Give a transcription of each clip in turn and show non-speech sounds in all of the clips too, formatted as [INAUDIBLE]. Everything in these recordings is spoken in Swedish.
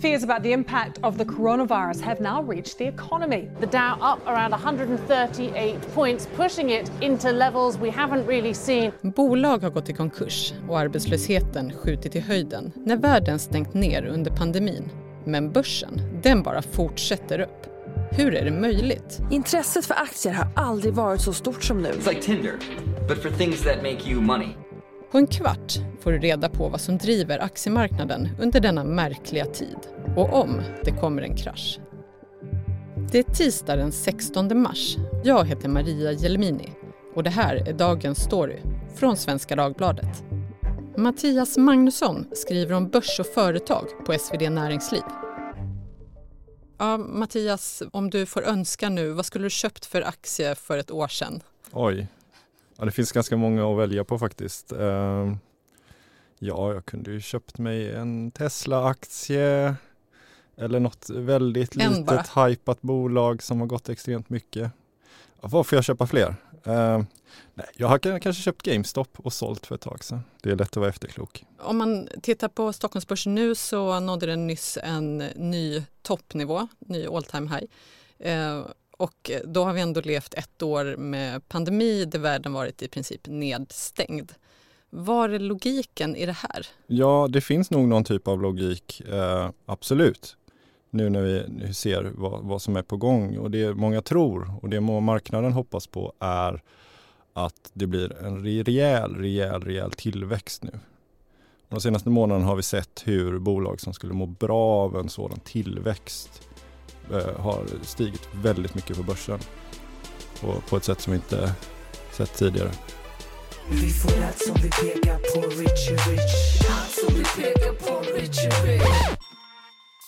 Fears about the impact of the coronavirus have now reached the economy. The Dow up around 138 points, pushing it into levels we haven't really seen. Bolag har gått i konkurs och arbetslösheten skjutit i höjden när världen stängt ner under pandemin. Men börsen, den bara fortsätter upp. Hur är det möjligt? Intresset för aktier har aldrig varit så stort som nu. It's like Tinder, but for things that make you money. På en kvart får du reda på vad som driver aktiemarknaden under denna märkliga tid och om det kommer en krasch. Det är tisdag den 16 mars. Jag heter Maria Jelmini och det här är dagens story från Svenska Dagbladet. Mattias Magnusson skriver om börs och företag på SvD Näringsliv. Ja, Mattias, om du får önska nu, vad skulle du köpt för aktie för ett år sedan? Oj, ja, det finns ganska många att välja på faktiskt. Uh, ja, jag kunde ju köpt mig en Tesla-aktie eller något väldigt En litet bara. hypat bolag som har gått extremt mycket. Ja, Vad får jag köpa fler? Uh, nej, jag har kanske köpt GameStop och sålt för ett tag sedan. Det är lätt att vara efterklok. Om man tittar på Stockholmsbörsen nu så nådde den nyss en ny toppnivå, ny all time high. Eh, och eh, då har vi ändå levt ett år med pandemi där världen varit i princip nedstängd. Var är logiken i det här? Ja, det finns nog någon typ av logik, eh, absolut. Nu när vi ser vad, vad som är på gång och det många tror och det marknaden hoppas på är att det blir en rejäl, rejäl, rejäl tillväxt nu. De senaste månaderna har vi sett hur bolag som skulle må bra av en sådan tillväxt har stigit väldigt mycket på börsen. På, på ett sätt som vi inte sett tidigare. Vi får allt som vi pekar på Richie Rich Allt som vi pekar på Richie Rich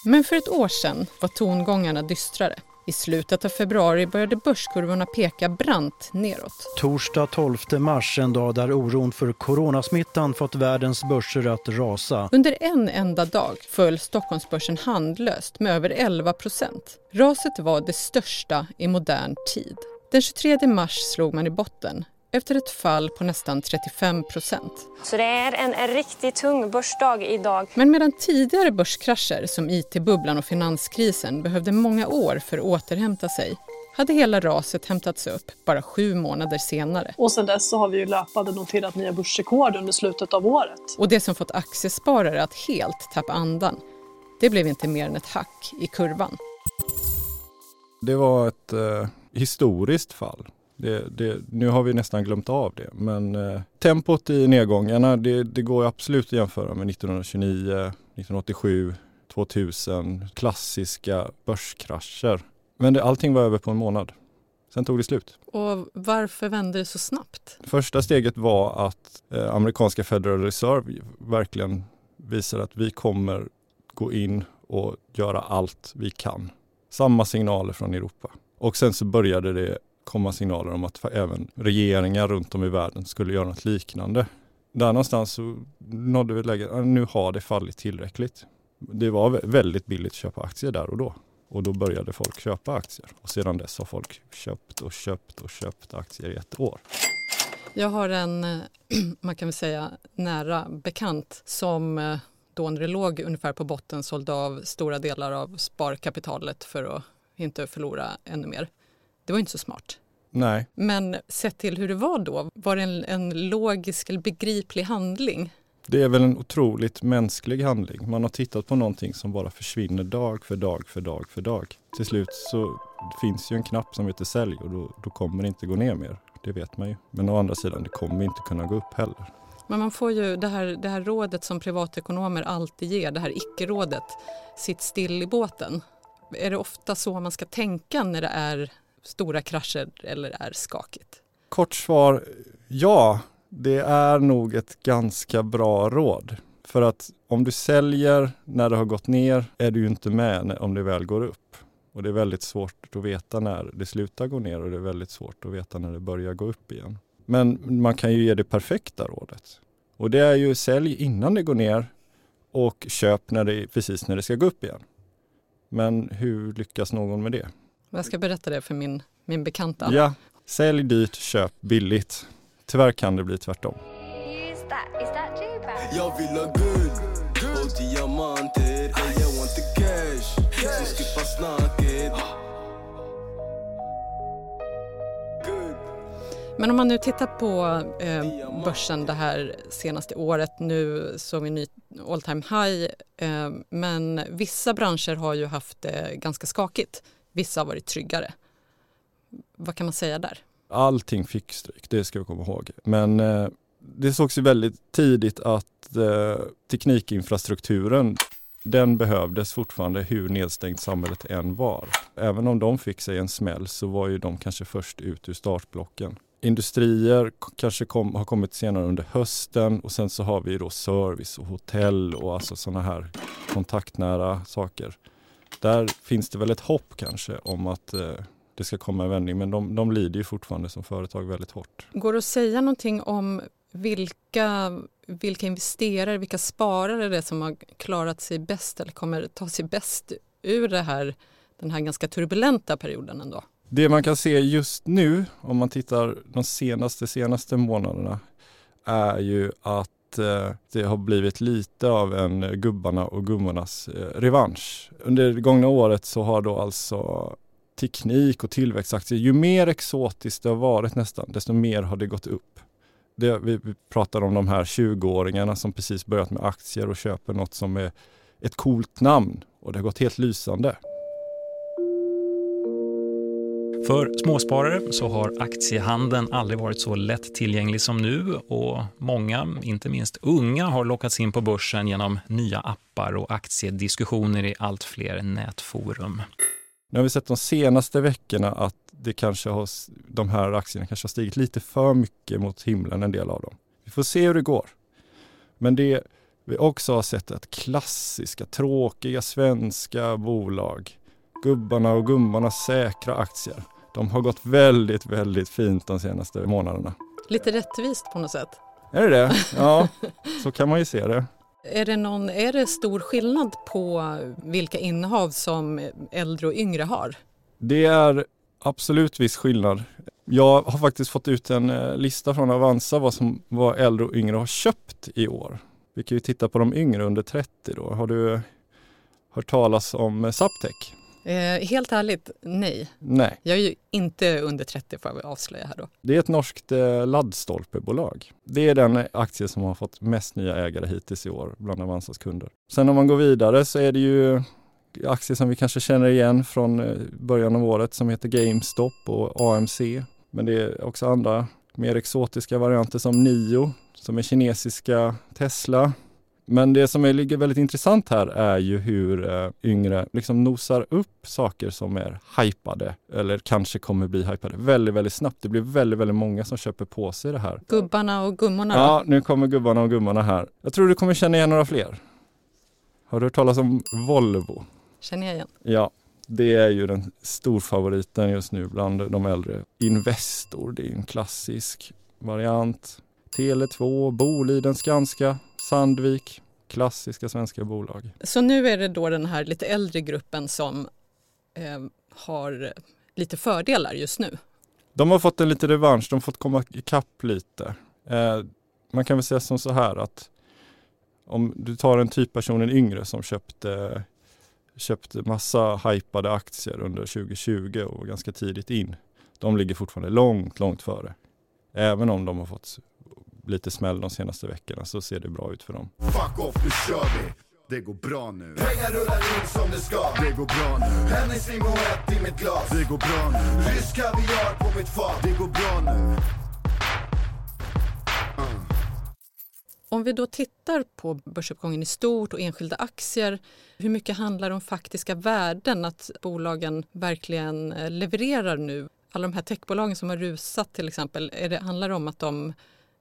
Men för ett år sedan var tongångarna dystrare. I slutet av februari började börskurvorna peka brant neråt. Torsdag 12 mars, en dag där oron för coronasmittan fått världens börser att rasa. Under en enda dag föll Stockholmsbörsen handlöst med över 11 procent. Raset var det största i modern tid. Den 23 mars slog man i botten efter ett fall på nästan 35 procent. Så det är en, en riktigt tung börsdag idag. Men medan tidigare börskrascher som IT-bubblan och finanskrisen behövde många år för att återhämta sig hade hela raset hämtats upp bara sju månader senare. Och sen dess så har vi ju löpande noterat nya börsrekord under slutet av året. Och det som fått aktiesparare att helt tappa andan, det blev inte mer än ett hack i kurvan. Det var ett eh, historiskt fall. Det, det, nu har vi nästan glömt av det, men eh, tempot i nedgångarna, det, det går absolut att jämföra med 1929, 1987, 2000, klassiska börskrascher. Men det, allting var över på en månad. Sen tog det slut. Och varför vände det så snabbt? Första steget var att eh, amerikanska Federal Reserve verkligen visar att vi kommer gå in och göra allt vi kan. Samma signaler från Europa. Och sen så började det komma signaler om att även regeringar runt om i världen skulle göra något liknande. Där någonstans så nådde vi läget, att nu har det fallit tillräckligt. Det var väldigt billigt att köpa aktier där och då. Och då började folk köpa aktier. Och sedan dess har folk köpt och köpt och köpt aktier i ett år. Jag har en, eh, [CLEARS THROAT] man kan väl säga, nära bekant som eh, då när det låg ungefär på botten sålde av stora delar av sparkapitalet för att inte förlora ännu mer. Det var inte så smart. Nej, Men sett till hur det var då, var det en, en logisk eller begriplig handling? det är väl en otroligt mänsklig handling. Man har tittat på någonting som bara försvinner dag för dag för dag för dag. Till slut så finns ju en knapp som heter sälj och då, då kommer det inte gå ner mer. Det vet man ju. Men å andra sidan, det kommer inte kunna gå upp heller. Men man får ju det här, det här rådet som privatekonomer alltid ger, det här icke-rådet, sitt still i båten. Är det ofta så man ska tänka när det är stora krascher eller är skakigt? Kort svar, ja. Det är nog ett ganska bra råd. För att om du säljer när det har gått ner är du ju inte med om det väl går upp. Och det är väldigt svårt att veta när det slutar gå ner och det är väldigt svårt att veta när det börjar gå upp igen. Men man kan ju ge det perfekta rådet. Och det är ju sälj innan det går ner och köp när det, precis när det ska gå upp igen. Men hur lyckas någon med det? Jag ska berätta det för min, min bekanta. Ja, sälj dyrt, köp billigt. Tyvärr kan det bli tvärtom. Is that, is that Jag vill ha guld och diamanter. Jag want the cash, så skippa snacket. Men om man nu tittar på eh, börsen det här senaste året, nu såg vi ny all time high, eh, men vissa branscher har ju haft det ganska skakigt. Vissa har varit tryggare. Vad kan man säga där? Allting fick stryk, det ska vi komma ihåg. Men eh, det sågs ju väldigt tidigt att eh, teknikinfrastrukturen den behövdes fortfarande hur nedstängt samhället än var. Även om de fick sig en smäll så var ju de kanske först ut ur startblocken. Industrier kanske kom, har kommit senare under hösten och sen så har vi då service och hotell och alltså sådana här kontaktnära saker. Där finns det väl ett hopp kanske om att eh, det ska komma en vändning men de, de lider ju fortfarande som företag väldigt hårt. Går det att säga någonting om vilka, vilka investerare, vilka sparare det är som har klarat sig bäst eller kommer ta sig bäst ur det här, den här ganska turbulenta perioden ändå? Det man kan se just nu om man tittar de senaste, senaste månaderna är ju att eh, det har blivit lite av en gubbarna och gummornas eh, revansch. Under det gångna året så har då alltså teknik och tillväxtaktier, ju mer exotiskt det har varit nästan, desto mer har det gått upp. Det, vi pratar om de här 20-åringarna som precis börjat med aktier och köper något som är ett coolt namn och det har gått helt lysande. För småsparare så har aktiehandeln aldrig varit så lättillgänglig som nu och många, inte minst unga, har lockats in på börsen genom nya appar och aktiediskussioner i allt fler nätforum. Nu har vi sett de senaste veckorna att det kanske har, de här aktierna kanske har stigit lite för mycket mot himlen, en del av dem. Vi får se hur det går. Men det vi också har sett är att klassiska, tråkiga svenska bolag, gubbarna och gummornas säkra aktier, de har gått väldigt, väldigt fint de senaste månaderna. Lite rättvist på något sätt. Är det det? [LAUGHS] Ja, så kan man ju se det. Är det, någon, är det stor skillnad på vilka innehav som äldre och yngre har? Det är absolut viss skillnad. Jag har faktiskt fått ut en eh, lista från Avanza vad, som, vad äldre och yngre har köpt i år. Vi kan ju titta på de yngre under 30 då. Har du hört talas om Saptec? Eh, helt ärligt, nej. Nej. Jag är ju inte under 30 får jag avslöja här då. Det är ett norskt eh, laddstolpebolag. Det är den aktie som har fått mest nya ägare hittills i år bland Avanzas kunder. Sen om man går vidare så är det ju aktier som vi kanske känner igen från eh, början av året som heter GameStop och AMC. Men det är också andra mer exotiska varianter som Nio som är kinesiska Tesla. Men det som ligger väldigt intressant här är ju hur eh, yngre liksom nosar upp saker som är hypade eller kanske kommer bli hypade väldigt, väldigt snabbt. Det blir väldigt, väldigt många som köper på sig det här. Gubbarna och gummorna? Ja, nu kommer gubbarna och gummorna här. Jag tror du kommer känna igen några fler. Har du hört talas om Volvo? Känner jag igen. Ja, det är ju den storfavoriten just nu bland de äldre. Investor, det är en klassisk variant. Tele2, Boliden, Skanska, Sandvik, klassiska svenska bolag. Så nu är det då den här lite äldre gruppen som eh, har lite fördelar just nu? De har fått en lite revansch, de har fått komma ikapp lite. Eh, man kan väl säga som så här att om du tar en typperson, en yngre som köpte, köpte massa hypade aktier under 2020 och ganska tidigt in. De ligger fortfarande långt, långt före. Även om de har fått lite smäll de senaste veckorna så ser det bra ut för dem. Fuck off, nu kör vi! Det går bra nu. Pengar rullar in som det ska. Det går bra nu. Hennessy Moët i mitt glas. Det går bra nu. Rysk kaviar på mitt fat. Det går bra nu. Om vi då tittar på börsuppgången i stort och enskilda aktier, hur mycket handlar det om faktiska värden? Att bolagen verkligen eh, levererar nu? Alla de här techbolagen som har rusat till exempel, är det, handlar det om att de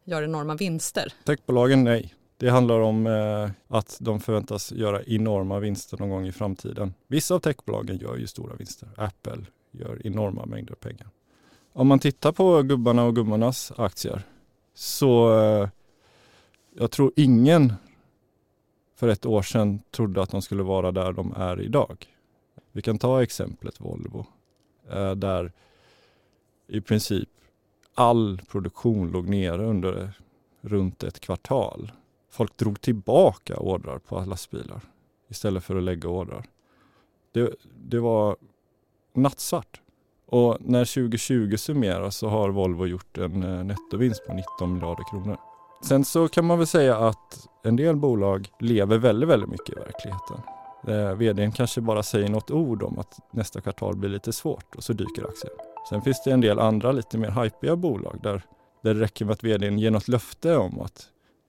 gör enorma vinster? Techbolagen, nej. Det handlar om eh, att de förväntas göra enorma vinster någon gång i framtiden. Vissa av techbolagen gör ju stora vinster. Apple gör enorma mängder pengar. Om man tittar på gubbarna och gummornas aktier så eh, jag tror ingen för ett år sedan trodde att de skulle vara där de är idag. Vi kan ta exemplet Volvo eh, där i princip all produktion låg nere under runt ett kvartal. Folk drog tillbaka ordrar på lastbilar istället för att lägga ordrar. Det, det var nattsvart. Och när 2020 summeras så har Volvo gjort en eh, nettovinst på 19 miljarder kronor. Sen så kan man väl säga att en del bolag lever väldigt, väldigt mycket i verkligheten. Eh, vdn kanske bara säger något ord om att nästa kvartal blir lite svårt och så dyker aktien. Sen finns det en del andra lite mer hypiga bolag där, där det räcker med att vdn ger något löfte om att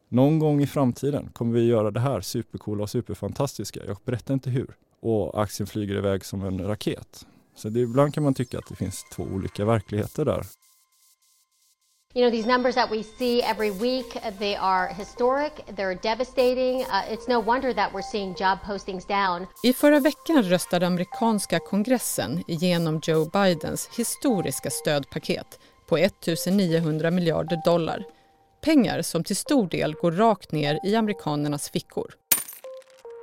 någon gång i framtiden kommer vi göra det här supercoola och superfantastiska. Jag berättar inte hur. Och aktien flyger iväg som en raket. Så det, ibland kan man tycka att det finns två olika verkligheter där. You know, these numbers that we see every week, they are historic, they're devastating. Uh, it's no wonder that we're seeing job postings down. I förra veckan röstade amerikanska kongressen igenom Joe Bidens historiska stödpaket på 1 900 miljarder dollar. Pengar som till stor del går rakt ner i amerikanernas fickor.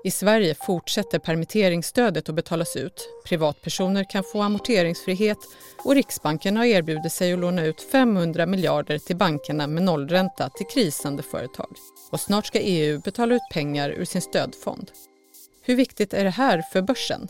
I Sverige fortsätter permitteringsstödet att betalas ut. Privatpersoner kan få amorteringsfrihet och Riksbanken har erbjudit sig att låna ut 500 miljarder till bankerna med nollränta till krisande företag. Och snart ska EU betala ut pengar ur sin stödfond. Hur viktigt är det här för börsen?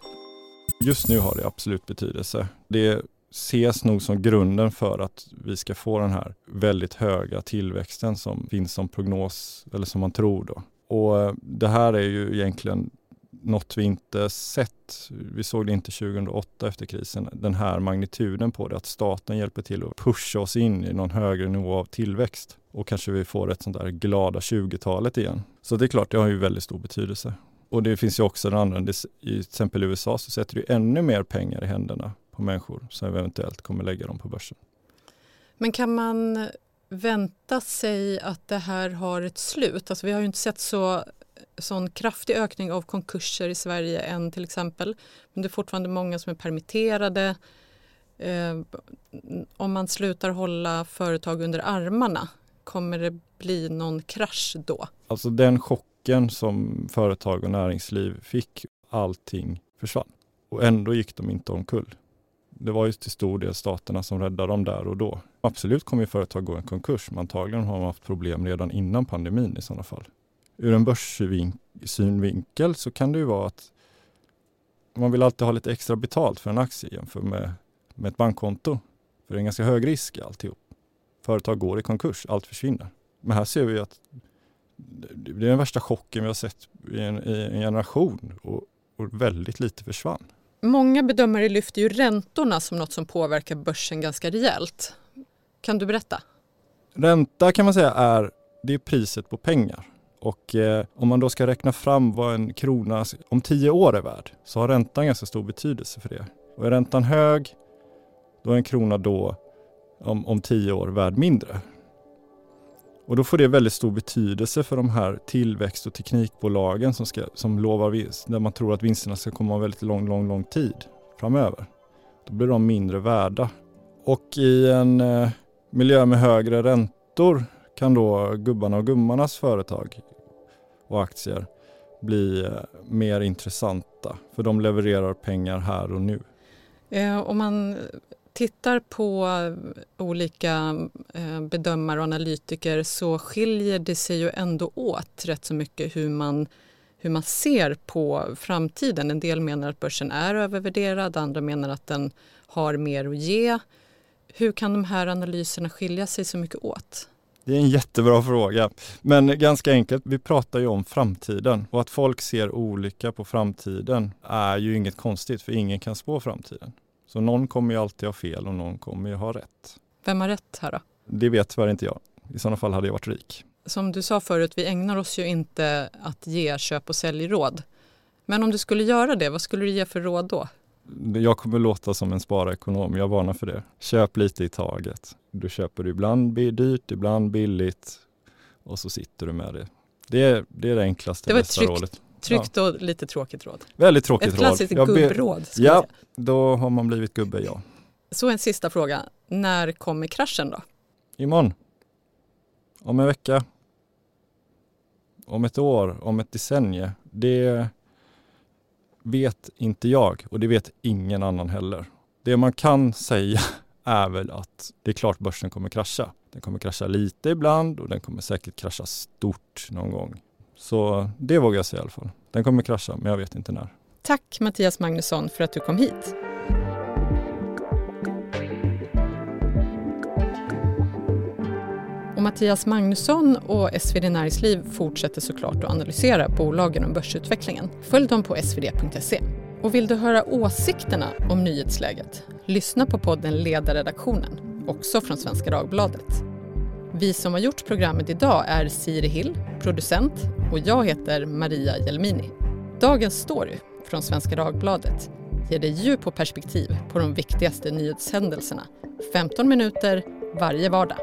Just nu har det absolut betydelse. Det ses nog som grunden för att vi ska få den här väldigt höga tillväxten som finns som prognos, eller som man tror då. Och det här är ju egentligen något vi inte sett. Vi såg det inte 2008 efter krisen, den här magnituden på det, att staten hjälper till att pusha oss in i någon högre nivå av tillväxt. Och kanske vi får ett sånt där glada 20-talet igen. Så det är klart, det har ju väldigt stor betydelse. Och det finns ju också den andra, i till exempel i USA så sätter det ännu mer pengar i händerna på människor som eventuellt kommer lägga dem på börsen. Men kan man vänta sig att det här har ett slut? Alltså vi har ju inte sett så sån kraftig ökning av konkurser i Sverige än till exempel. Men det är fortfarande många som är permitterade. Eh, om man slutar hålla företag under armarna, kommer det bli någon krasch då? Alltså den chocken som företag och näringsliv fick, allting försvann. Och ändå gick de inte omkull. Det var ju till stor del staterna som räddade dem där och då. Absolut kommer ju företag gå i konkurs, men antagligen har de haft problem redan innan pandemin i sådana fall. Ur en börssynvinkel så kan det ju vara att man vill alltid ha lite extra betalt för en aktie jämfört med, med ett bankkonto. För det är en ganska hög risk i alltihop. Företag går i konkurs, allt försvinner. Men här ser vi att det är den värsta chocken vi har sett i en, i en generation och, och väldigt lite försvann. Många bedömare lyfter ju räntorna som något som påverkar börsen ganska rejält. Kan du berätta? Ränta kan man säga är, det är priset på pengar. Och eh, om man då ska räkna fram vad en krona om tio år är värd så har räntan ganska stor betydelse för det. Och är räntan hög, då är en krona då om, om tio år värd mindre. Och då får det väldigt stor betydelse för de här tillväxt och teknikbolagen som, ska, som lovar vinst, där man tror att vinsterna ska komma väldigt lång, lång, lång tid framöver. Då blir de mindre värda. Och i en eh, miljö med högre räntor kan då gubbarna och gummarnas företag och aktier bli eh, mer intressanta för de levererar pengar här och nu. Eh, om man tittar på eh, olika eh, bedömare och analytiker så skiljer det sig ju ändå åt rätt så mycket hur man, hur man ser på framtiden. En del menar att börsen är övervärderad, andra menar att den har mer att ge. Hur kan de här analyserna skilja sig så mycket åt? Det är en jättebra fråga, men ganska enkelt. Vi pratar ju om framtiden och att folk ser olika på framtiden är ju inget konstigt för ingen kan spå framtiden. Så någon kommer ju alltid ha fel och någon kommer ju ha rätt. Vem har rätt här då? Det vet tyvärr inte jag. I sådana fall hade jag varit rik. Som du sa förut, vi ägnar oss ju inte att ge köp och säljråd. Men om du skulle göra det, vad skulle du ge för råd då? Jag kommer låta som en sparekonom, jag varnar för det. Köp lite i taget. Du köper ibland dyrt, ibland billigt och så sitter du med det. Det är det, är det enklaste, det var bästa tryggt, rådet. Tryggt ja. och lite tråkigt råd. Väldigt tråkigt råd. Ett klassiskt råd. gubbråd. Ja, då har man blivit gubbe, ja. Så en sista fråga. När kommer kraschen då? Imorgon. Om en vecka. Om ett år, om ett decennium. Det vet inte jag och det vet ingen annan heller. Det man kan säga [LAUGHS] är väl att det är klart börsen kommer krascha. Den kommer krascha lite ibland och den kommer säkert krascha stort någon gång. Så det vågar jag säga i alla fall. Den kommer krascha, men jag vet inte när. Tack Mattias Magnusson för att du kom hit. Och Mattias Magnusson och SvD Näringsliv fortsätter såklart att analysera bolagen och börsutvecklingen. Följ dem på svd.se. Och vill du höra åsikterna om nyhetsläget? Lyssna på podden Ledarredaktionen, också från Svenska Dagbladet. Vi som har gjort programmet idag är Siri Hill, producent och jag heter Maria Jelmini. Dagens story från Svenska Dagbladet ger dig djup och perspektiv på de viktigaste nyhetshändelserna. 15 minuter varje vardag.